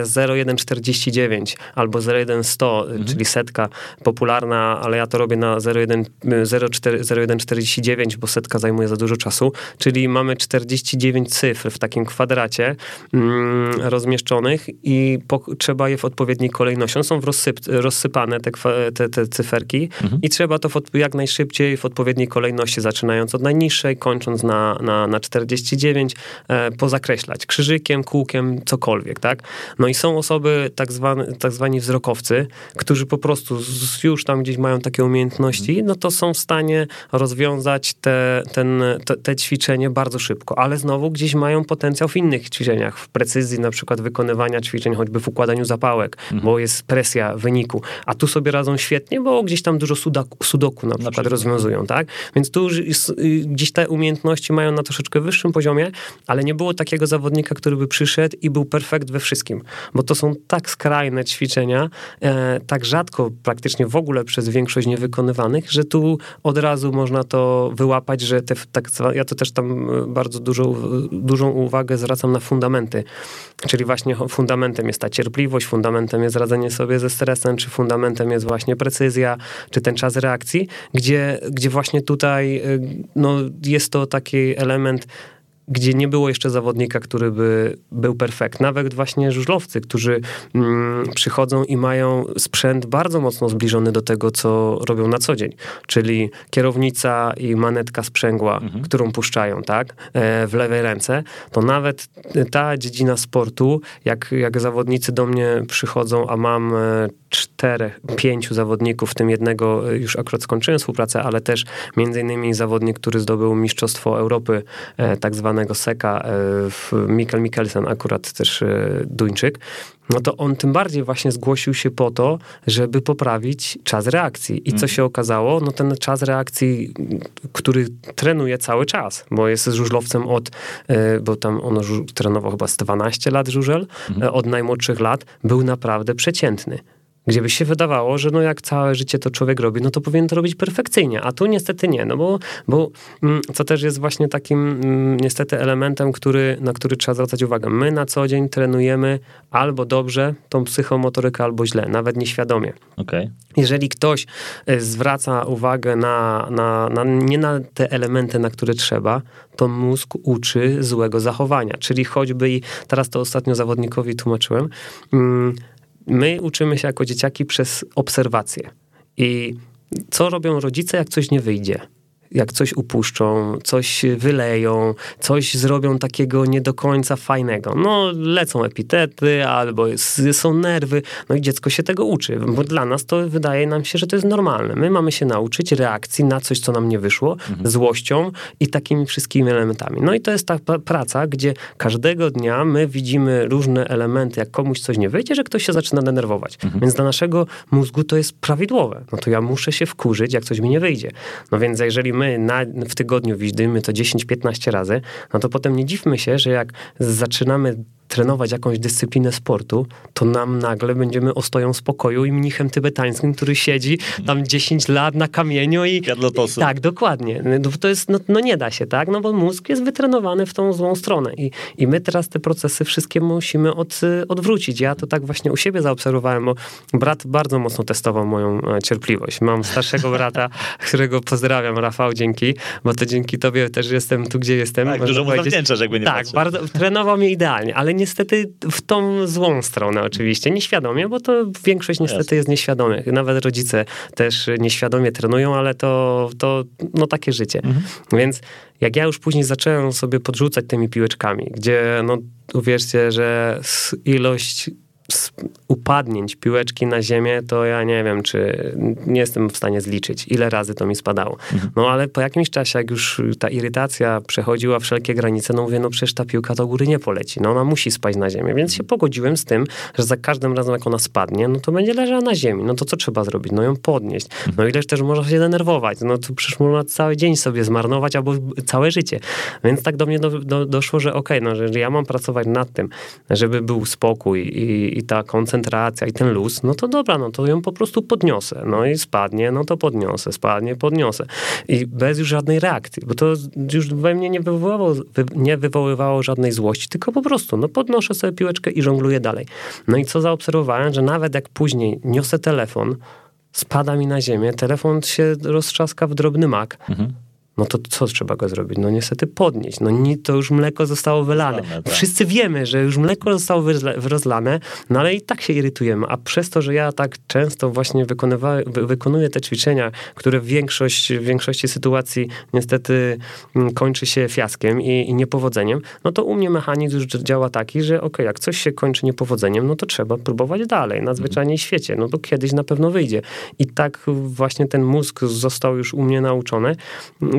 z e, 0149 albo 01100, mhm. czyli setka popularna, ale ja to robię na 01, 0149, bo setka zajmuje za dużo czasu, czyli mamy 49 cyfr w takim kwadracie mm, rozmieszczonych i po, trzeba je w odpowiedniej kolejności. One są w rozsyp, rozsypane, te, te, te cyferki mhm. i trzeba to w, jak najszybciej w odpowiedniej kolejności, zaczynając od najniższej, kończąc na, na, na 49, e, pozakreślać krzyżykiem, kółkiem, cokolwiek, tak? No i są osoby, tak, zwane, tak zwani wzrokowcy, którzy po prostu już tam gdzieś mają takie umiejętności, no to są w stanie rozwiązać te, ten, te, te ćwiczenie bardzo szybko, ale znowu gdzieś mają potencjał w innych ćwiczeniach, w precyzji na przykład wykonywania ćwiczeń, choćby w układaniu zapałek, mhm. bo jest presja wyniku, a tu sobie radzą świetnie, bo gdzieś tam dużo sudoku, sudoku na, na przykład, przykład. rozwiązują, tak? Więc tu y, gdzieś te umiejętności mają na troszeczkę wyższym poziomie, ale nie było takiego zawodnika, który by przyszedł i był perfekt we wszystkim, bo to są tak skrajne ćwiczenia, e, tak rzadko, praktycznie w ogóle przez większość niewykonywanych, że tu od razu można to wyłapać, że te, tak, ja to też tam e, bardzo dużą, dużą uwagę zwracam na fundamenty. Czyli właśnie fundamentem jest ta cierpliwość, fundamentem jest radzenie sobie ze stresem, czy fundamentem jest właśnie precyzja, czy ten czas reakcji, gdzie, gdzie właśnie tutaj e, no, jest to taki element gdzie nie było jeszcze zawodnika, który by był perfekt. Nawet właśnie żużlowcy, którzy mm, przychodzą i mają sprzęt bardzo mocno zbliżony do tego, co robią na co dzień. Czyli kierownica i manetka sprzęgła, mhm. którą puszczają, tak, e, w lewej ręce, to nawet ta dziedzina sportu, jak, jak zawodnicy do mnie przychodzą, a mam e, czterech, pięciu zawodników, w tym jednego e, już akurat skończyłem współpracę, ale też między innymi zawodnik, który zdobył Mistrzostwo Europy, tak zwane zwanego Seka, e, Mikkel Mikkelsen, akurat też e, Duńczyk, no to on tym bardziej właśnie zgłosił się po to, żeby poprawić czas reakcji. I co mhm. się okazało? No ten czas reakcji, który trenuje cały czas, bo jest żużlowcem od, e, bo tam on trenował chyba z 12 lat żużel, mhm. od najmłodszych lat, był naprawdę przeciętny gdzie by się wydawało, że no jak całe życie to człowiek robi, no to powinien to robić perfekcyjnie, a tu niestety nie, no bo, bo mm, co też jest właśnie takim mm, niestety elementem, który, na który trzeba zwracać uwagę. My na co dzień trenujemy albo dobrze tą psychomotorykę, albo źle, nawet nieświadomie. Okay. Jeżeli ktoś e, zwraca uwagę na, na, na, nie na te elementy, na które trzeba, to mózg uczy złego zachowania, czyli choćby i teraz to ostatnio zawodnikowi tłumaczyłem, mm, My uczymy się jako dzieciaki przez obserwację. I co robią rodzice, jak coś nie wyjdzie? Jak coś upuszczą, coś wyleją, coś zrobią takiego nie do końca fajnego. No, lecą epitety, albo jest, są nerwy, no i dziecko się tego uczy, bo dla nas to wydaje nam się, że to jest normalne. My mamy się nauczyć reakcji na coś, co nam nie wyszło, mhm. złością i takimi wszystkimi elementami. No i to jest ta praca, gdzie każdego dnia my widzimy różne elementy, jak komuś coś nie wyjdzie, że ktoś się zaczyna denerwować. Mhm. Więc dla naszego mózgu to jest prawidłowe. No to ja muszę się wkurzyć, jak coś mi nie wyjdzie. No więc jeżeli my my na, w tygodniu widzimy to 10-15 razy, no to potem nie dziwmy się, że jak zaczynamy trenować jakąś dyscyplinę sportu, to nam nagle będziemy ostoją spokoju i mnichem tybetańskim, który siedzi tam 10 lat na kamieniu i... Jadlotosu. Tak, dokładnie. No, to jest, no, no, nie da się, tak? No bo mózg jest wytrenowany w tą złą stronę i, i my teraz te procesy wszystkie musimy od, odwrócić. Ja to tak właśnie u siebie zaobserwowałem, bo brat bardzo mocno testował moją e, cierpliwość. Mam starszego brata, (laughs) którego pozdrawiam, Rafał, dzięki, bo to dzięki tobie też jestem tu, gdzie jestem. Tak, dużo mu zawdzięczasz, jakby nie Tak, bardzo, trenował mnie idealnie, ale niestety w tą złą stronę oczywiście, nieświadomie, bo to większość niestety Jasne. jest nieświadomych. Nawet rodzice też nieświadomie trenują, ale to, to no takie życie. Mhm. Więc jak ja już później zacząłem sobie podrzucać tymi piłeczkami, gdzie no uwierzcie, że ilość upadnięć piłeczki na ziemię, to ja nie wiem, czy nie jestem w stanie zliczyć, ile razy to mi spadało. Mhm. No ale po jakimś czasie, jak już ta irytacja przechodziła wszelkie granice, no mówię, no przecież ta piłka do góry nie poleci, no ona musi spaść na ziemię, więc się pogodziłem z tym, że za każdym razem, jak ona spadnie, no to będzie leżała na ziemi, no to co trzeba zrobić? No ją podnieść. No ileż też można się denerwować, no to przecież można cały dzień sobie zmarnować, albo całe życie. Więc tak do mnie do, do, doszło, że okej, okay, no że ja mam pracować nad tym, żeby był spokój i, i ta koncentracja i ten luz, no to dobra, no to ją po prostu podniosę. No i spadnie, no to podniosę, spadnie, podniosę. I bez już żadnej reakcji, bo to już we mnie nie wywoływało, nie wywoływało żadnej złości, tylko po prostu, no podnoszę sobie piłeczkę i żongluję dalej. No i co zaobserwowałem, że nawet jak później niosę telefon, spada mi na ziemię, telefon się roztrzaska w drobny mak, mhm no to co trzeba go zrobić? No niestety podnieść. No nie, to już mleko zostało wylane. tak. Wszyscy wiemy, że już mleko zostało rozlane, no ale i tak się irytujemy. A przez to, że ja tak często właśnie wykonuję te ćwiczenia, które w, większość, w większości sytuacji niestety mm, kończy się fiaskiem i, i niepowodzeniem, no to u mnie mechanizm już działa taki, że ok, jak coś się kończy niepowodzeniem, no to trzeba próbować dalej, na zwyczajnej świecie. No to kiedyś na pewno wyjdzie. I tak właśnie ten mózg został już u mnie nauczony,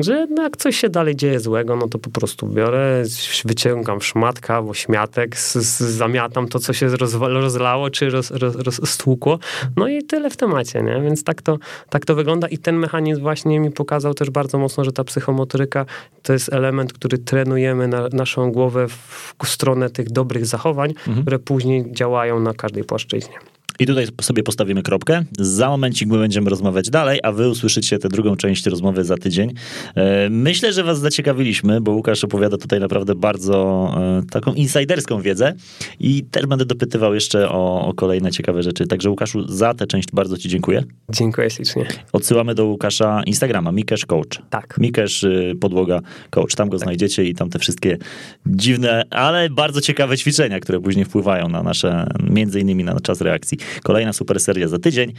że jak coś się dalej dzieje złego, no to po prostu biorę, wyciągam szmatka albo śmiatek, z, z, zamiatam to, co się roz, rozlało czy roz, roz, rozstłukło, no i tyle w temacie, nie? Więc tak to, tak to wygląda i ten mechanizm właśnie mi pokazał też bardzo mocno, że ta psychomotoryka to jest element, który trenujemy na naszą głowę w stronę tych dobrych zachowań, mhm. które później działają na każdej płaszczyźnie. I tutaj sobie postawimy kropkę. Za momencik my będziemy rozmawiać dalej, a wy usłyszycie tę drugą część rozmowy za tydzień. E, myślę, że was zaciekawiliśmy, bo Łukasz opowiada tutaj naprawdę bardzo e, taką insiderską wiedzę i też będę dopytywał jeszcze o, o kolejne ciekawe rzeczy. Także Łukaszu, za tę część bardzo ci dziękuję. Dziękuję ślicznie. Odsyłamy do Łukasza Instagrama, Mikesz Coach. Tak. Mikesz y, Podłoga Coach. Tam go znajdziecie i tam te wszystkie dziwne, ale bardzo ciekawe ćwiczenia, które później wpływają na nasze, między innymi na czas reakcji. Kolejna super seria za tydzień.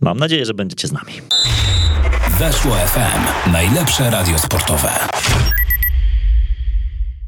Mam nadzieję, że będziecie z nami. Weszło FM. Najlepsze radio sportowe.